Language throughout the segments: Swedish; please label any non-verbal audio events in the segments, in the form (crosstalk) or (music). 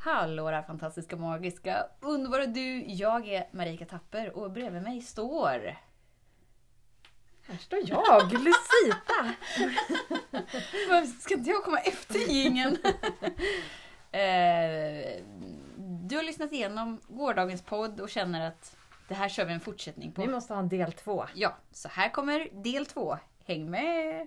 Hallå där fantastiska, magiska, underbara du! Jag är Marika Tapper och bredvid mig står... Här står jag, Lucita! (laughs) Ska inte jag komma efter jingeln? (laughs) eh, du har lyssnat igenom gårdagens podd och känner att det här kör vi en fortsättning på. Vi måste ha en del två. Ja, så här kommer del två. Häng med!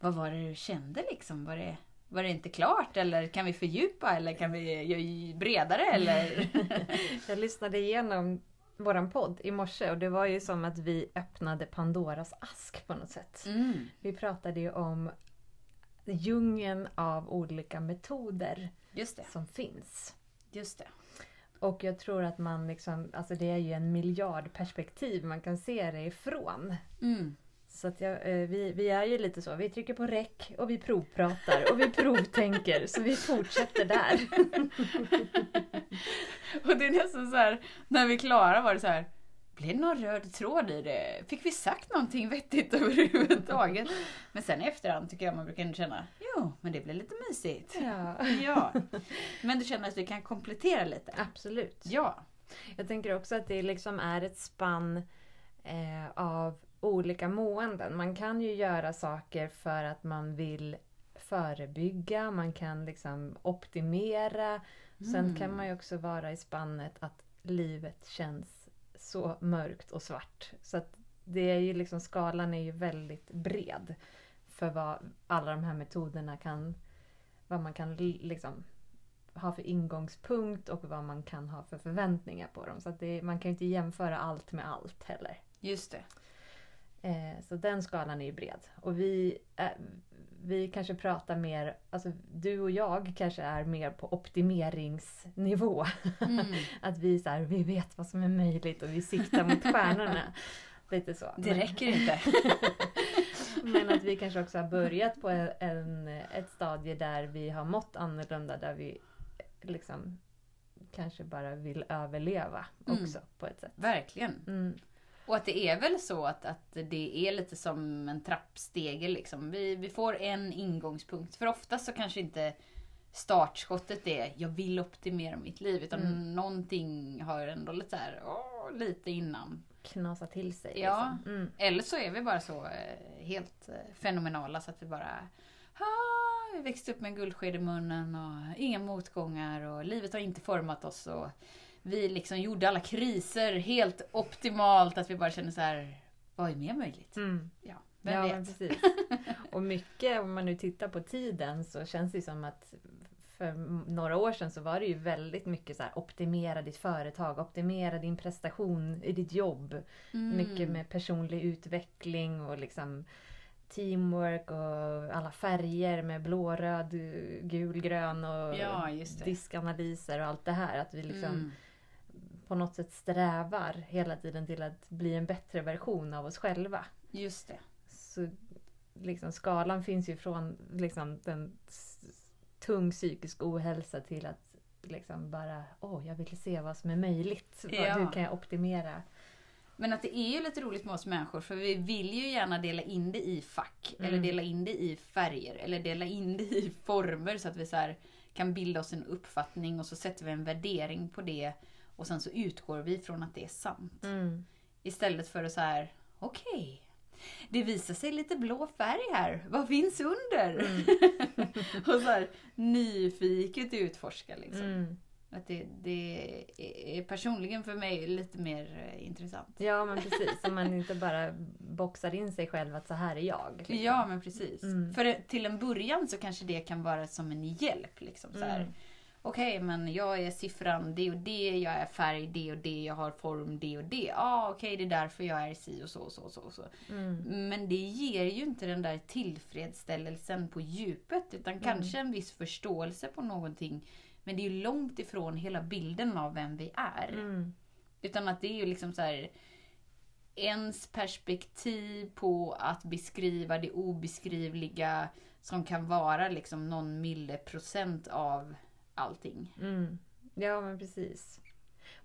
Vad var det du kände liksom? Var det, var det inte klart eller kan vi fördjupa eller kan vi göra bredare eller? (laughs) Jag lyssnade igenom våran podd i morse och det var ju som att vi öppnade Pandoras ask på något sätt. Mm. Vi pratade ju om djungeln av olika metoder som finns. just det. Och jag tror att man liksom, alltså det är ju en miljard perspektiv man kan se det ifrån. Mm. Så att jag, eh, vi, vi är ju lite så, vi trycker på räck och vi provpratar och vi provtänker så vi fortsätter där. (laughs) Och det är nästan så här, när vi är klara var det så här, blev det någon röd tråd i det? Fick vi sagt någonting vettigt (laughs) överhuvudtaget? Men sen i efterhand tycker jag man brukar ändå känna, jo, men det blir lite mysigt. Ja, (laughs) Ja. Men du känner att vi kan komplettera lite? absolut. Ja. Jag tänker också att det liksom är ett spann eh, av olika måenden. Man kan ju göra saker för att man vill förebygga, man kan liksom optimera. Sen Mm. kan man ju också vara i spannet att livet känns så mörkt och svart. Så att det är ju liksom, skalan är ju väldigt bred för vad alla de här metoderna kan, vad man kan li- liksom ha för ingångspunkt och vad man kan ha för förväntningar på dem. Så att det, man kan ju inte jämföra allt med allt heller. Just det. Eh, så den skalan är ju bred. Och vi, eh, vi kanske pratar mer, alltså du och jag kanske är mer på optimeringsnivå. Mm. (laughs) Att vi, så här, vi vet vad som är möjligt och vi siktar mot stjärnorna. (laughs) Lite så. Det räcker inte. (laughs) Men att vi kanske också har börjat på en, ett stadie där vi har mått annorlunda. Där vi liksom kanske bara vill överleva Mm. också på ett sätt. Verkligen. Mm. Och att det är väl så att, att det är lite som en trappstege liksom. Vi, vi får en ingångspunkt. För ofta så kanske inte startskottet är jag vill optimera mitt liv. Utan Mm. någonting har ändå lite här, åh, lite innan. Knasa till sig. Ja. Liksom. Mm. Eller så är vi bara så eh, helt eh, fenomenala så att vi bara ah, vi växte upp med en guldsked i munnen och inga motgångar och livet har inte format oss och vi liksom gjorde alla kriser helt optimalt att vi bara kände så här vad är mer möjligt? Mm. Ja, vem ja, vet? men precis. (laughs) Och mycket, om man nu tittar på tiden, så känns det som att för några år sedan så var det ju väldigt mycket så här optimera ditt företag, optimera din prestation i ditt jobb. Mm. Mycket med personlig utveckling och liksom teamwork och alla färger med blå, röd, gul, grön och Ja, diskanalyser och allt det här. Att vi liksom Mm. På något sätt strävar hela tiden till att bli en bättre version av oss själva. Just det. Så liksom, skalan finns ju från liksom, den tung psykisk ohälsa till att liksom bara åh, jag vill se vad som är möjligt. Ja. Hur kan jag optimera? Men att det är ju lite roligt med oss människor för vi vill ju gärna dela in det i fack. Mm. Eller dela in det i färger. Eller dela in det i former så att vi så kan bilda oss en uppfattning och så sätter vi en värdering på det. Och sen så utgår vi från att det är sant. Mm. Istället för att så här, okej. det visar sig lite blå färg här. Vad finns under? Mm. (laughs) och så här nyfiket utforska liksom. Mm. Att det, det är personligen för mig lite mer eh, intressant. Ja men precis, så man inte bara boxar in sig själv att så här är jag. liksom. Ja, men precis. Mm. För till en början så kanske det kan vara som en hjälp. Liksom, så här. Okej men jag är siffran det och det, jag är färg det och det, jag har form det och det. Ja ah, okej det är därför jag är si och så och så och så. Och så. Mm. Men det ger ju inte den där tillfredsställelsen på djupet utan Mm. kanske en viss förståelse på någonting. Men det är ju långt ifrån hela bilden av vem vi är. Mm. Utan att det är ju liksom så här ens perspektiv på att beskriva det obeskrivliga som kan vara liksom någon milliprocent av allting. Mm. Ja, men precis.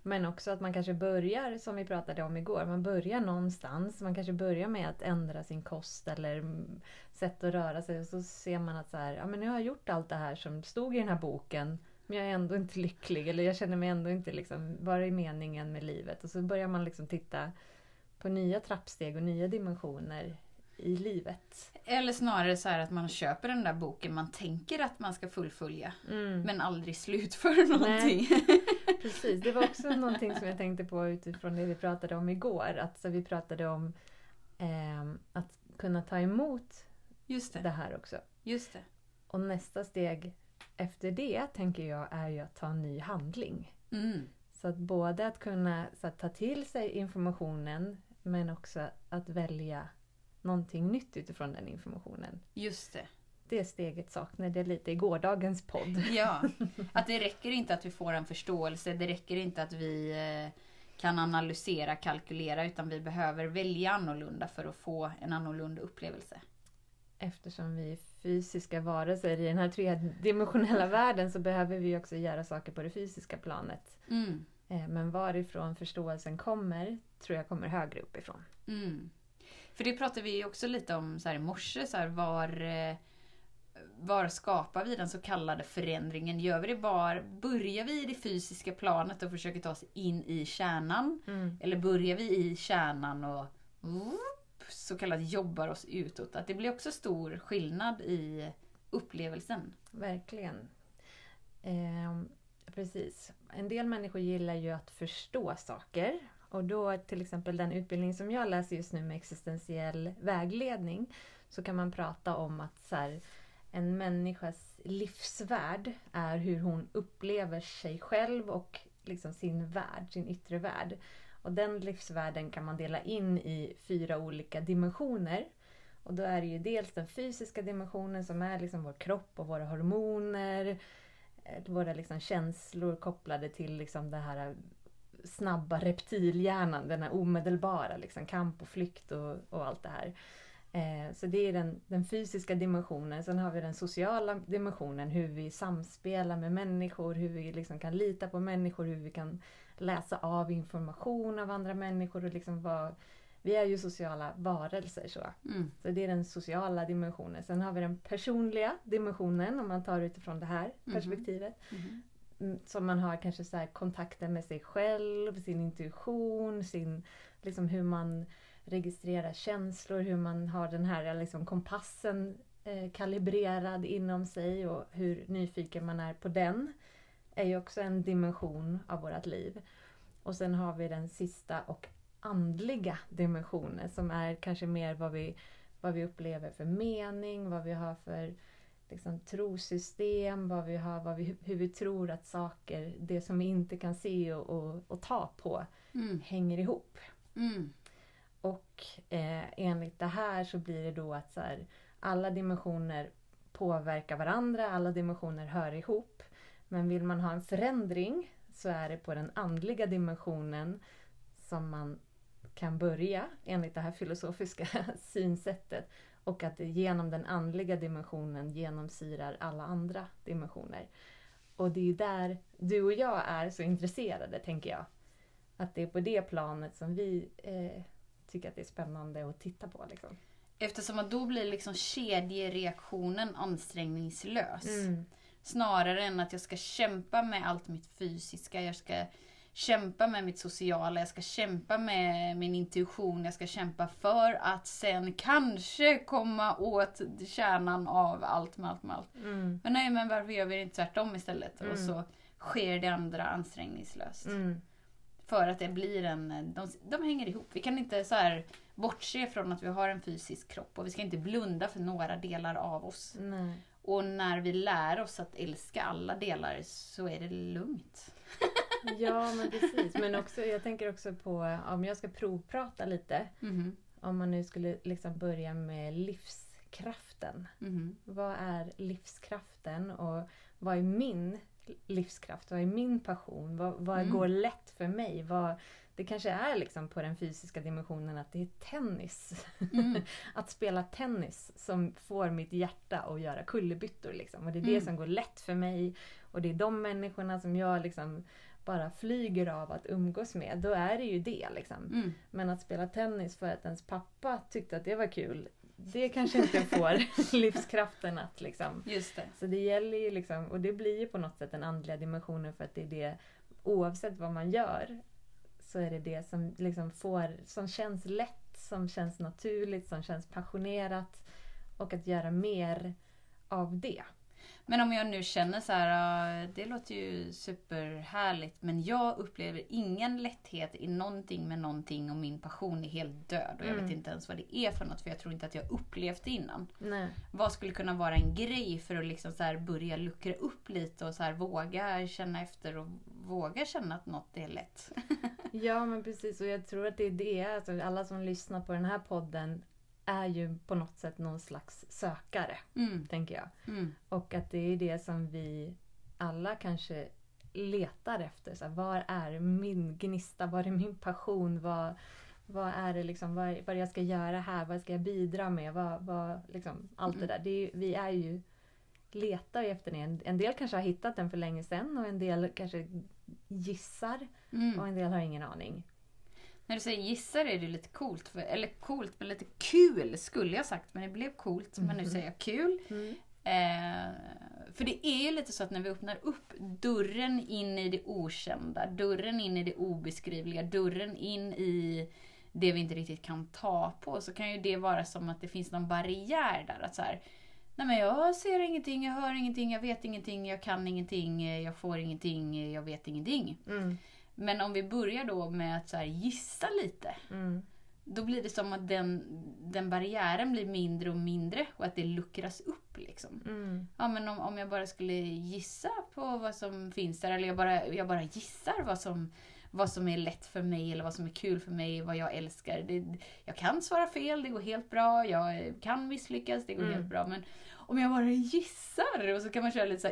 Men också att man kanske börjar, som vi pratade om igår, man börjar någonstans. Man kanske börjar med att ändra sin kost eller sätt att röra sig. Och så ser man att så här, ja, men nu har jag gjort allt det här som stod i den här boken. Men jag är ändå inte lycklig. Eller jag känner mig ändå inte liksom, vad är meningen med livet? Och så börjar man liksom titta på nya trappsteg och nya dimensioner i livet. Eller snarare så här att man köper den där boken man tänker att man ska fullfölja. Mm. Men aldrig slutför (laughs) någonting. (laughs) Precis, det var också någonting som jag tänkte på utifrån det vi pratade om igår. Att så vi pratade om ehm, att kunna ta emot Just det det. här också. Just det. Och nästa steg efter det, tänker jag, är ju att ta en ny handling. Mm. Så att både att kunna att ta till sig informationen men också att välja någonting nytt utifrån den informationen. Just det. Det steget saknade jag lite i gårdagens podd. (laughs) Ja. (laughs) Att det räcker inte att vi får en förståelse. Det räcker inte att vi eh, kan analysera, kalkylera. Utan vi behöver välja annorlunda för att få en annorlunda upplevelse. Eftersom vi är fysiska varelser i den här tredimensionella (laughs) världen så behöver vi också göra saker på det fysiska planet. Mm. Eh, Men varifrån förståelsen kommer tror jag kommer högre uppifrån. Mm. För det pratade vi ju också lite om så här i morse. Så här, var, eh, var skapar vi den så kallade förändringen? Gör vi det bara, börjar vi i det fysiska planet och försöker ta oss in i kärnan? Eller börjar vi i kärnan och så kallat jobbar oss utåt? Att det blir också stor skillnad i upplevelsen. Verkligen. Ehm, precis. En del människor gillar ju att förstå saker. Och då till exempel den utbildning som jag läser just nu med existentiell vägledning så kan man prata om att så här, en människas livsvärld är hur hon upplever sig själv och liksom sin värld, sin yttre värld. Och den livsvärlden kan man dela in i fyra olika dimensioner. Och då är det ju dels den fysiska dimensionen som är liksom vår kropp och våra hormoner. Eh, våra liksom känslor kopplade till liksom det här snabba reptilhjärnan, den här omedelbara liksom, kamp och flykt och, och allt det här. Eh, så det är den, den fysiska dimensionen. Sen har vi den sociala dimensionen, hur vi samspelar med människor, hur vi liksom kan lita på människor, hur vi kan läsa av information av andra människor och liksom vara vi är ju sociala varelser. Så. Mm. så det är den sociala dimensionen. Sen har vi den personliga dimensionen om man tar utifrån det här Mhm. perspektivet. Mhm. Mm, Mm, som man har kanske så här kontakten med sig själv, sin intuition, sin, liksom hur man registrerar känslor, hur man har den här eh, liksom kompassen eh, kalibrerad inom sig och hur nyfiken man är på den. är ju också en dimension av vårt liv. Och sen har vi den sista och andliga dimensionen som är kanske mer vad vi, vad vi upplever för mening, vad vi har för liksom, trosystem, vad vi har, vad vi, hur vi tror att saker, det som vi inte kan se och, och, och ta på, Mm. hänger ihop. Mm. Och eh, enligt det här så blir det då att så här, alla dimensioner påverkar varandra, alla dimensioner hör ihop. Men vill man ha en förändring så är det på den andliga dimensionen som man kan börja enligt det här filosofiska (laughs) synsättet. Och att det genom den andliga dimensionen genomsyrar alla andra dimensioner. Och det är där du och jag är så intresserade, tänker jag. Att det är på det planet som vi eh, tycker att det är spännande att titta på. Liksom. Eftersom att då blir liksom kedjereaktionen ansträngningslös. Mm. Snarare än att jag ska kämpa med allt mitt fysiska. Jag ska kämpa med mitt sociala. Jag ska kämpa med min intuition. Jag ska kämpa för att sen kanske komma åt kärnan av allt med allt med allt. Mm. Men nej, men varför gör vi det inte tvärtom istället? Och Mm. så sker det andra ansträngningslöst. Mm. För att det blir en... De, de hänger ihop. Vi kan inte så här bortse från att vi har en fysisk kropp och vi ska inte blunda för några delar av oss. Nej. Och när vi lär oss att älska alla delar så är det lugnt. Ja, men precis. Men också, jag tänker också på, om jag ska provprata lite. Mhm. Om man nu skulle liksom börja med livskraften. Mhm. Vad är livskraften och vad är min livskraft? Vad är min passion? Vad, vad Mm. går lätt för mig? Vad, det kanske är liksom på den fysiska dimensionen att det är tennis. Mm. (laughs) att spela tennis som får mitt hjärta att göra kullerbyttor. Liksom. Och det är det Mm. som går lätt för mig. Och det är de människorna som jag liksom bara flyger av att umgås med. Då är det ju det. Liksom. Mm. Men att spela tennis för att ens pappa tyckte att det var kul. Det (laughs) kanske inte får (laughs) livskraften att liksom... Just det. Så det gäller ju liksom, och det blir ju på något sätt den andliga dimensionen för att det är det, oavsett vad man gör, så är det det som liksom får, som känns lätt, som känns naturligt, som känns passionerat. Och att göra mer av det. Men om jag nu känner så här, ja, det låter ju superhärligt men jag upplever ingen lätthet i någonting med någonting och min passion är helt död och jag Mm. vet inte ens vad det är för något för jag tror inte att jag upplevt det innan. Nej. Vad skulle kunna vara en grej för att liksom så här börja luckra upp lite och så här våga känna efter och våga känna att något är lätt? (laughs) Ja men precis och jag tror att det är det, alltså alla som lyssnar på den här podden är ju på något sätt någon slags sökare, Mm, tänker jag. mm, Och att det är det som vi alla kanske letar efter. Så här, var är min gnista? Var är min passion? Vad, vad är det liksom, vad, vad jag ska göra här? Vad ska jag bidra med? Vad, vad, liksom, allt det Mm. där. Det är, vi är ju letar ju efter det. En, en del kanske har hittat den för länge sedan och en del kanske gissar mm. och en del har ingen aning. När du säger gissar är det lite coolt, för, eller coolt men lite kul skulle jag sagt men det blev coolt men nu Mhm. säger jag kul. Eh, för det är ju lite så att när vi öppnar upp dörren in i det okända, dörren in i det obeskrivliga, dörren in i det vi inte riktigt kan ta på, så kan ju det vara som att det finns någon barriär där. Att så här, Nej men jag ser ingenting, jag hör ingenting, jag vet ingenting, jag kan ingenting, jag får ingenting, jag vet ingenting. Mm, Men om vi börjar då med att så gissa lite, mm, då blir det som att den, den barriären blir mindre och mindre och att det luckras upp. Liksom. mm, Ja, men om, om jag bara skulle gissa på vad som finns där, eller jag bara, jag bara gissar vad som, vad som är lätt för mig, eller vad som är kul för mig, vad jag älskar. Det, jag kan svara fel, det går helt bra. Jag kan misslyckas, det går Mm. helt bra. Men om jag bara gissar, och så kan man köra lite så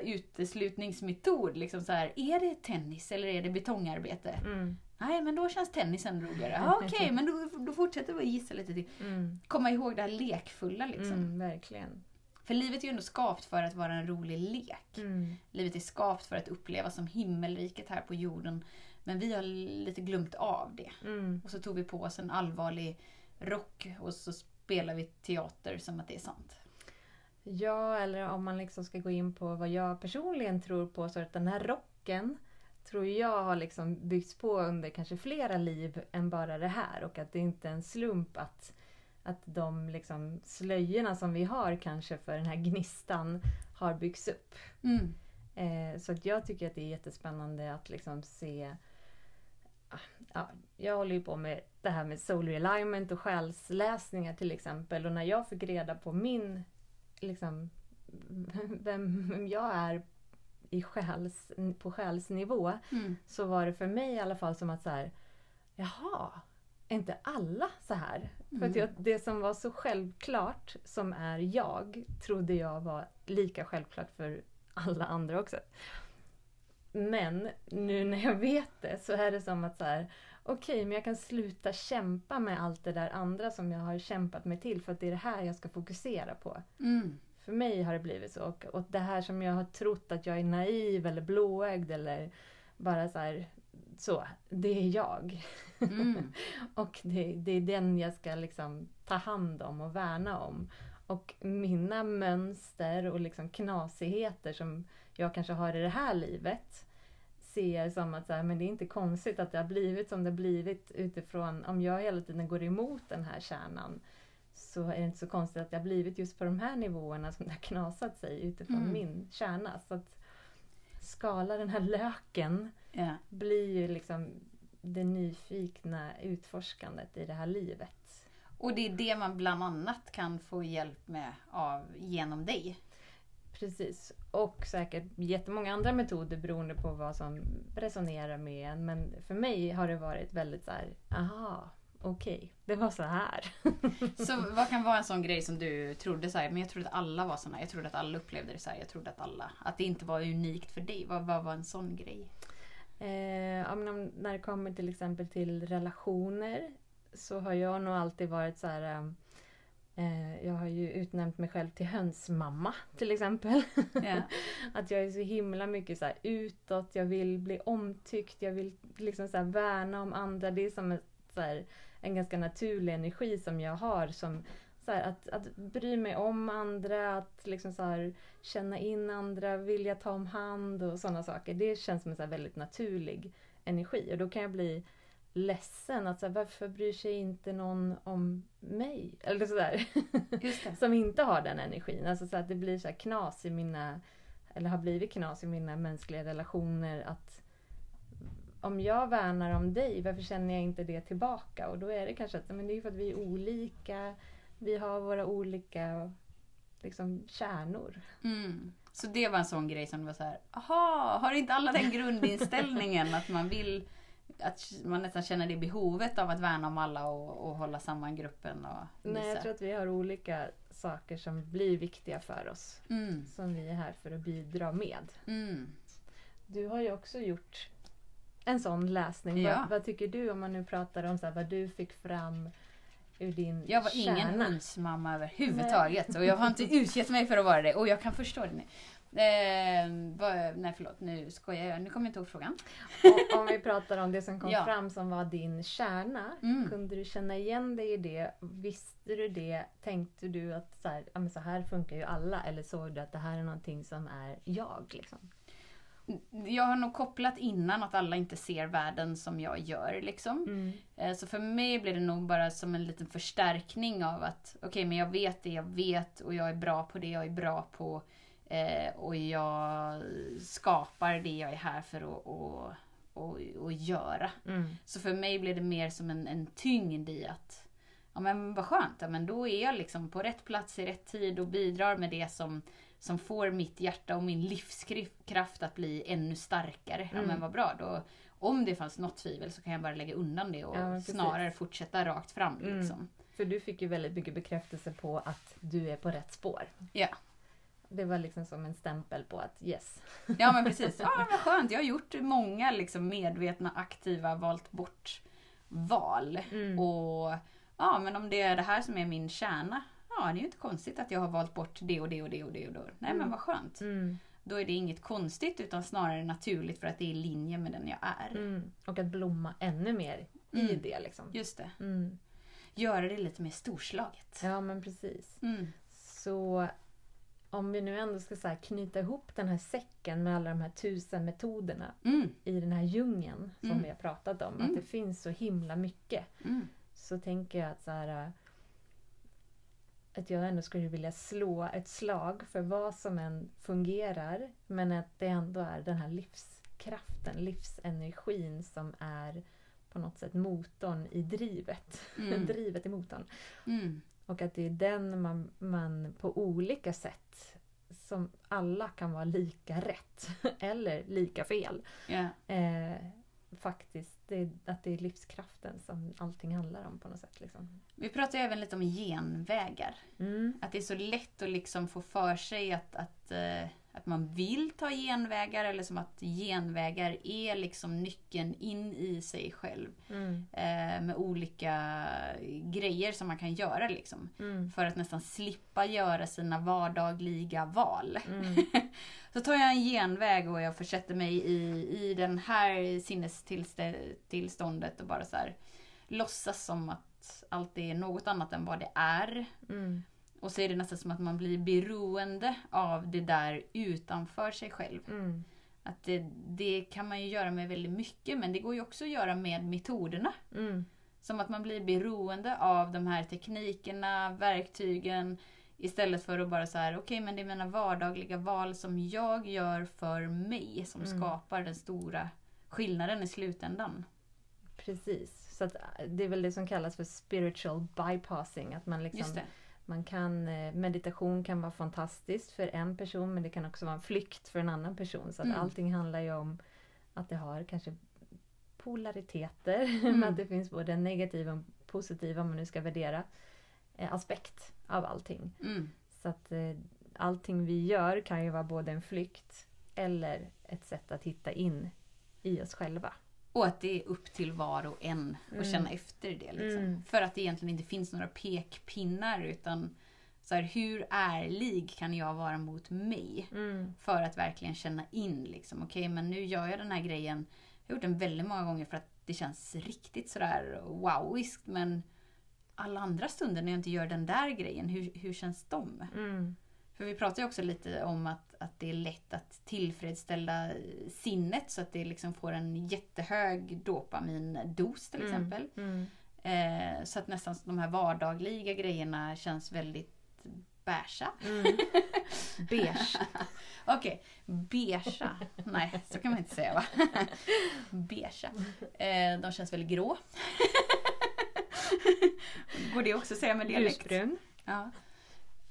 uteslutningsmetod. Liksom så här, är det tennis eller är det betongarbete? mm, Nej, men då känns tennisen roligare. Ja, (laughs) Okej, men då, då fortsätter vi att gissa lite till. mm, Komma ihåg det här lekfulla liksom. mm, verkligen. För livet är ju ändå skapt för att vara en rolig lek. Mm, Livet är skapt för att upplevas som himmelriket här på jorden. Men vi har lite glömt av det. mm, Och så tog vi på oss en allvarlig rock och så spelar vi teater som att det är sant. Ja, eller om man liksom ska gå in på vad jag personligen tror på så att den här rocken tror jag har liksom byggts på under kanske flera liv än bara det här och att det inte är en slump att, att de liksom slöjorna som vi har kanske för den här gnistan har byggts upp. Mm. Eh, så att jag tycker att det är jättespännande att liksom se Ja, jag håller ju på med det här med soul realignment och själsläsningar till exempel. Och när jag fick reda på min, liksom, (laughs) vem, jag är i själs, på själsnivå. Mm. Så var det för mig i alla fall som att så här, jaha, är inte alla så här? För att Mm. jag, det som var så självklart som är jag, trodde jag var lika självklart för alla andra också. Men nu när jag vet det så är det som att så här, okej, men jag kan sluta kämpa med allt det där andra som jag har kämpat mig till för att det är det här jag ska fokusera på. Mm. För mig har det blivit så. Och, och det här som jag har trott att jag är naiv eller blåögd eller bara så här, så, det är jag. Mm. (laughs) Och det, det är den jag ska liksom ta hand om och värna om. Och mina mönster och liksom knasigheter som jag kanske har i det här livet ser som att så här, men det är inte konstigt att det har blivit som det har blivit utifrån om jag hela tiden går emot den här kärnan så är det inte så konstigt att det har blivit just på de här nivåerna som det har knasat sig utifrån Mm. min kärna. Så att skala den här löken Ja. blir ju liksom det nyfikna utforskandet i det här livet. Och det är det man bland annat kan få hjälp med av, genom dig. Precis. Och säkert jättemånga andra metoder beroende på vad som resonerar med en. Men för mig har det varit väldigt så här, aha, okej, okay, det var så här. (laughs) så vad kan vara en sån grej som du trodde så här, men jag trodde att alla var såna, jag trodde att alla upplevde det så här, jag trodde att alla, att det inte var unikt för dig. Vad, vad var en sån grej? Eh, när det kommer till exempel till relationer så har jag nog alltid varit så här um, Eh, jag har ju utnämnt mig själv till hönsmamma till exempel. Yeah. (laughs) att jag är så himla mycket så här utåt, jag vill bli omtyckt, jag vill liksom så värna om andra. Det är som ett, så här, en ganska naturlig energi som jag har. Som, så här, att, att bry mig om andra, att liksom så här, känna in andra, vilja ta om hand och sådana saker. Det känns som en så väldigt naturlig energi. Och då kan jag bli ledsen. Att så här, varför bryr sig inte någon om mig? Eller sådär. (laughs) Som inte har den energin. Alltså så att det blir så knas i mina, eller har blivit knas i mina mänskliga relationer. att om jag värnar om dig, varför känner jag inte det tillbaka? Och då är det kanske att men det är för att vi är olika. Vi har våra olika liksom, kärnor. Mm. Så det var en sån grej som var så här, aha, har inte alla den grundinställningen att man vill att man nästan känner det behovet av att värna om alla och, och hålla samman gruppen. Och Nej, jag tror att vi har olika saker som blir viktiga för oss. Mm. Som vi är här för att bidra med. Mm. Du har ju också gjort en sån läsning. Ja. Vad, vad, tycker du om man nu pratar om så här, vad du fick fram ur din Jag var kärna? ingen hundsmamma överhuvudtaget. Nej. Och jag har inte utgett mig för att vara det. Och jag kan förstå det. Eh, nej förlåt, nu skojar jag. Nu kommer jag inte ihåg frågan. Och, om vi pratar om det som kom (laughs) ja. fram som var din kärna. Mm. Kunde du känna igen dig i det? Visste du det? Tänkte du att så här, ja, så här funkar ju alla? Eller såg du att det här är någonting som är jag? Liksom? Jag har nog kopplat innan att alla inte ser världen som jag gör. Liksom. Mm. Eh, så för mig blir det nog bara som en liten förstärkning av att okej, okay, men jag vet det jag vet och jag är bra på det jag är bra på. Eh, och jag skapar det jag är här för att och, och, och göra. Mm. Så för mig blir det mer som en, en tyngd i att Ja men vad skönt, ja, men då är jag liksom på rätt plats i rätt tid och bidrar med det som, som får mitt hjärta och min livskraft att bli ännu starkare. Mm. Ja men vad bra, då, om det fanns något tvivel så kan jag bara lägga undan det och ja, snarare fortsätta rakt fram. Mm. Liksom. För du fick ju väldigt mycket bekräftelse på att du är på rätt spår. Ja. Det var liksom som en stämpel på att yes. Ja men precis. (laughs) Ja vad skönt. Jag har gjort många liksom medvetna, aktiva, valt bort val. Mm. Och ja men om det är det här som är min kärna. Ja det är ju inte konstigt att jag har valt bort det och det och det och det. Och det. Nej mm. men vad skönt. Mm. Då är det inget konstigt utan snarare naturligt för att det är i linje med den jag är. Mm. Och att blomma ännu mer i mm. det. Liksom. Just det. Mm. Göra det lite mer storslaget. Ja men precis. Så om vi nu ändå ska så knyta ihop den här säcken med alla de här tusen metoderna mm. i den här djungeln som mm. vi har pratat om. Mm. Att det finns så himla mycket. Mm. Så tänker jag att så här, att jag ändå skulle vilja slå ett slag för vad som än fungerar. Men att det ändå är den här livskraften, livsenergin som är på något sätt motorn i drivet. Mm. (laughs) drivet i motorn. Och att det är den man, man på olika sätt som alla kan vara lika rätt (laughs) eller lika fel. Yeah. Eh, faktiskt, det, att det är livskraften som allting handlar om på något sätt. Liksom. Vi pratar även lite om genvägar. Mm. Att det är så lätt att liksom få för sig att, att eh, att man vill ta genvägar eller som att genvägar är liksom nyckeln in i sig själv. Mm. Eh, med olika grejer som man kan göra liksom. Mm. För att nästan slippa göra sina vardagliga val. Mm. (laughs) så tar jag en genväg och jag försätter mig i, i den här sinnestillståndet och bara så här låtsas som att allt är något annat än vad det är. Mm. Och så är det nästan som att man blir beroende av det där utanför sig själv. Mm. Att det, det, kan man ju göra med väldigt mycket men det går ju också att göra med metoderna. Mm. Som att man blir beroende av de här teknikerna, verktygen istället för att bara så här, okej okay, men det är mina vardagliga val som jag gör för mig som mm. skapar den stora skillnaden i slutändan. Precis, så att det är väl det som kallas för spiritual bypassing. Att man liksom Man kan, eh, meditation kan vara fantastiskt för en person men det kan också vara en flykt för en annan person. Så att Mm. allting handlar ju om att det har kanske polariteter. (laughs) Mm. att det finns både en negativ och en positiv, om man nu ska värdera, eh, aspekt av allting. Mm. Så att eh, allting vi gör kan ju vara både en flykt eller ett sätt att hitta in i oss själva. Och att det är upp till var och en att Mm. känna efter det. Liksom. Mm. För att det egentligen inte finns några pekpinnar utan så här, hur ärlig kan jag vara mot mig? För att verkligen känna in liksom, okej men nu gör jag den här grejen. Jag har gjort den väldigt många gånger för att det känns riktigt sådär wowiskt men alla andra stunder när jag inte gör den där grejen, hur, hur känns de? Mm. För vi pratar ju också lite om att, att det är lätt att tillfredsställa sinnet så att det liksom får en jättehög dopamindos till Mm. exempel. Mm. Eh, så att nästan de här vardagliga grejerna känns väldigt beiga. Mm. (laughs) Beige. Okej, beiga. Nej, så kan man inte säga va? (laughs) beiga. Eh, de känns väldigt grå. (laughs) Går det också att säga med dialekt? Ljusbrun. Ja.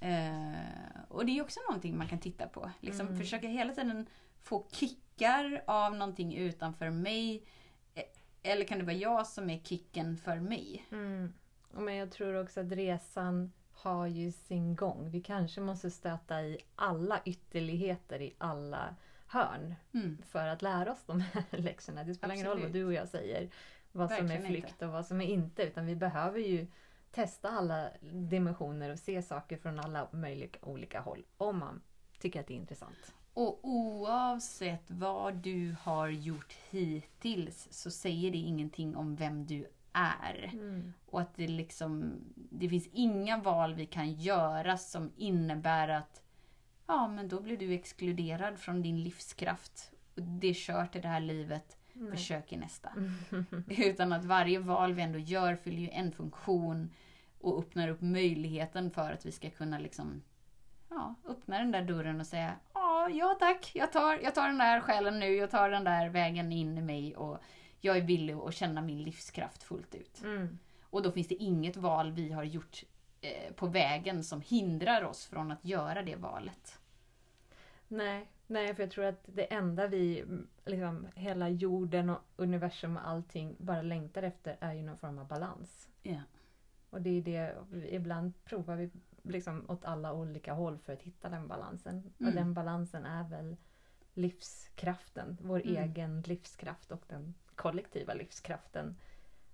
Eh, och det är också någonting man kan titta på. Liksom Mm. Försöka hela tiden få kickar av någonting utanför mig. Eh, Eller kan det vara jag som är kicken för mig? Mm. Men jag tror också att resan har ju sin gång. Vi kanske måste stöta i alla ytterligheter i alla hörn Mm. för att lära oss de här (laughs) läxorna. Det spelar ingen roll vad Absolut. du och jag säger. Vad som Verkligen är flykt och vad som är inte. Utan vi behöver ju testa alla dimensioner och se saker från alla möjliga olika håll. Om man tycker att det är intressant. Och oavsett vad du har gjort hittills så säger det ingenting om vem du är. Och att det liksom, det finns inga val vi kan göra som innebär att ja men då blir du exkluderad från din livskraft. Och det är kört i det här livet, Nej. försök i nästa. (laughs) Utan att varje val vi ändå gör fyller ju en funktion och öppnar upp möjligheten för att vi ska kunna liksom ja, öppna den där dörren och säga ja, tack, jag tar, jag tar den där själen nu, jag tar den där vägen in i mig och jag är villig att känna min livskraft fullt ut. Mm. Och då finns det inget val vi har gjort eh, på vägen som hindrar oss från att göra det valet. Nej, nej, för jag tror att det enda vi, liksom, hela jorden och universum och allting bara längtar efter är ju någon form av balans. Ja. Och det är det, ibland provar vi liksom åt alla olika håll för att hitta den balansen. Mm. Och den balansen är väl livskraften, vår Mm. egen livskraft och den kollektiva livskraften.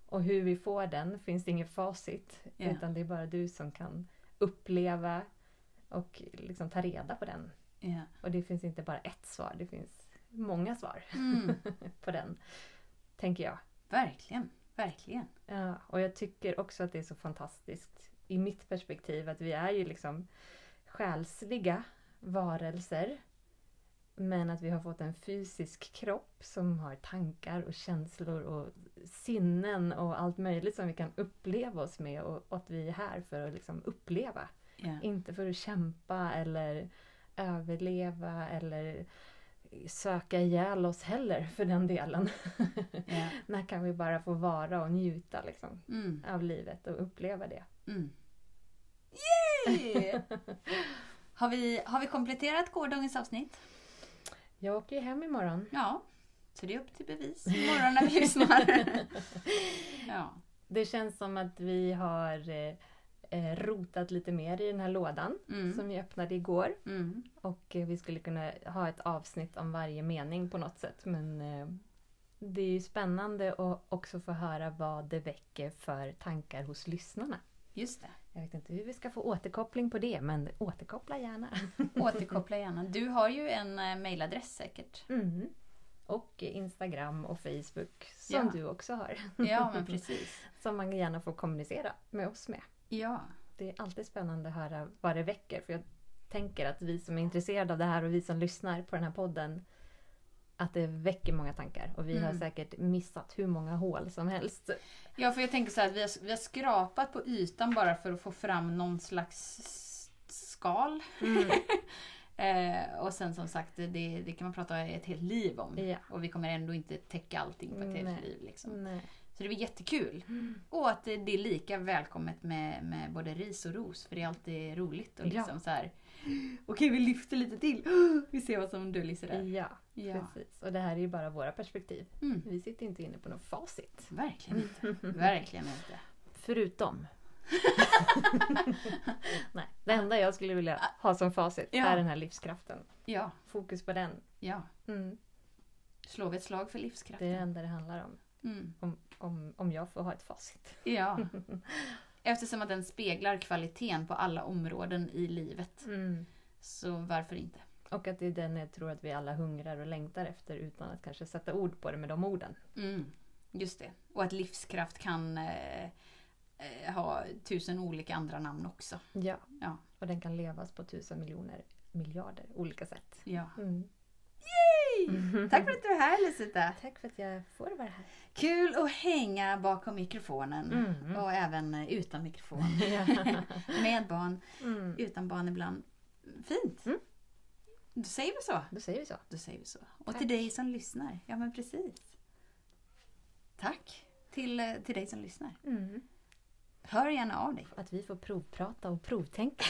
Och hur vi får den finns det inget facit. Ja. Utan det är bara du som kan uppleva och liksom ta reda på den. Ja. Och det finns inte bara ett svar, det finns många svar (laughs) Mm, på den. Tänker jag. verkligen, verkligen. Ja, och jag tycker också att det är så fantastiskt i mitt perspektiv att vi är ju liksom själsliga varelser. Men att vi har fått en fysisk kropp som har tankar och känslor och sinnen och allt möjligt som vi kan uppleva oss med och, och att vi är här för att liksom uppleva. Ja. Inte för att kämpa eller överleva eller söka ihjäl oss heller för den delen. (laughs) Ja. (laughs) När kan vi bara få vara och njuta liksom, Mm, av livet och uppleva det? mm. Yay! (laughs) Har vi, har vi kompletterat gårdagens avsnitt? Jag åker ju hem imorgon. Ja. Så det är upp till bevis imorgon när vi lyssnar. ja. Det känns som att vi har eh, rotat lite mer i den här lådan Mm. som vi öppnade igår. Mm. Och eh, vi skulle kunna ha ett avsnitt om varje mening på något sätt. Men eh, det är ju spännande att också få höra vad det väcker för tankar hos lyssnarna. Just det. Jag vet inte hur vi ska få återkoppling på det, men återkoppla gärna. (laughs) Återkoppla gärna. Du har ju en mailadress säkert. Mm. Och Instagram och Facebook som Ja. du också har. Ja, men (laughs) precis. Som man gärna får kommunicera med oss med. Ja. Det är alltid spännande att höra vad det väcker. För jag tänker att vi som är intresserade av det här och vi som lyssnar på den här podden att det väcker många tankar. Och vi har Mm. säkert missat hur många hål som helst. Ja, för jag tänker så här att vi har, vi har skrapat på ytan bara för att få fram någon slags skal. (laughs) eh, och sen som sagt, det, det kan man prata ett helt liv om. Ja. Och vi kommer ändå inte täcka allting på ett Nej. helt liv. Liksom. Nej. Så det var jättekul. Och att det, är lika välkommet med, med både ris och ros. För det är alltid roligt. Och Ja. liksom så här. Okej, vi lyfter lite till. (gasps) Vi ser vad som döljer sig där. Ja, Ja. precis. Och det här är ju bara våra perspektiv. Mm. Vi sitter inte inne på något facit. Verkligen inte. (laughs) Verkligen inte. Förutom... (laughs) Nej, det enda jag skulle vilja ha som facit Ja. är den här livskraften. Ja, Fokus på den. ja. Mm. Slå ett slag för Det är livskraften. det enda det handlar om. Mm. Om, om, om jag får ha ett facit. Ja. (laughs) Eftersom att den speglar kvaliteten på alla områden i livet. Så varför inte? Och att det är den jag tror att vi alla hungrar och längtar efter utan att kanske sätta ord på det med de orden. Mm. Just det. Och att livskraft kan eh, eh, ha tusen olika andra namn också. Ja. Ja. Och den kan levas på tusen miljoner miljarder olika sätt. Ja. Mm. (laughs) Tack för att du är här Lucita! Tack för att jag får vara här. Kul att hänga bakom mikrofonen. Mm. Och även utan mikrofon. (laughs) (laughs) Med barn, Mm. utan barn ibland. Fint! Mm. Då säger vi så. Då säger vi så. Då säger vi så. Och Tack. till dig som lyssnar. Ja men precis. Tack till, eh, till dig som lyssnar. Mm. Hör gärna av dig. Att vi får provprata och provtänka.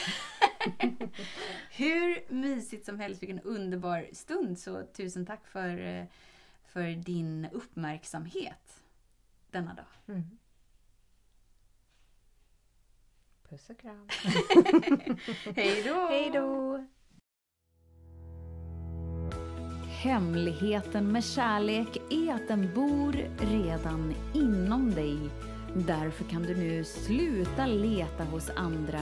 (laughs) Hur mysigt som helst, vilken underbar stund. Så tusen tack för, eh, för din uppmärksamhet denna dag. Mm. Puss och kram. (laughs) Hej då! Hej då! Hemligheten med kärlek är att den bor redan inom dig. Därför kan du nu sluta leta hos andra.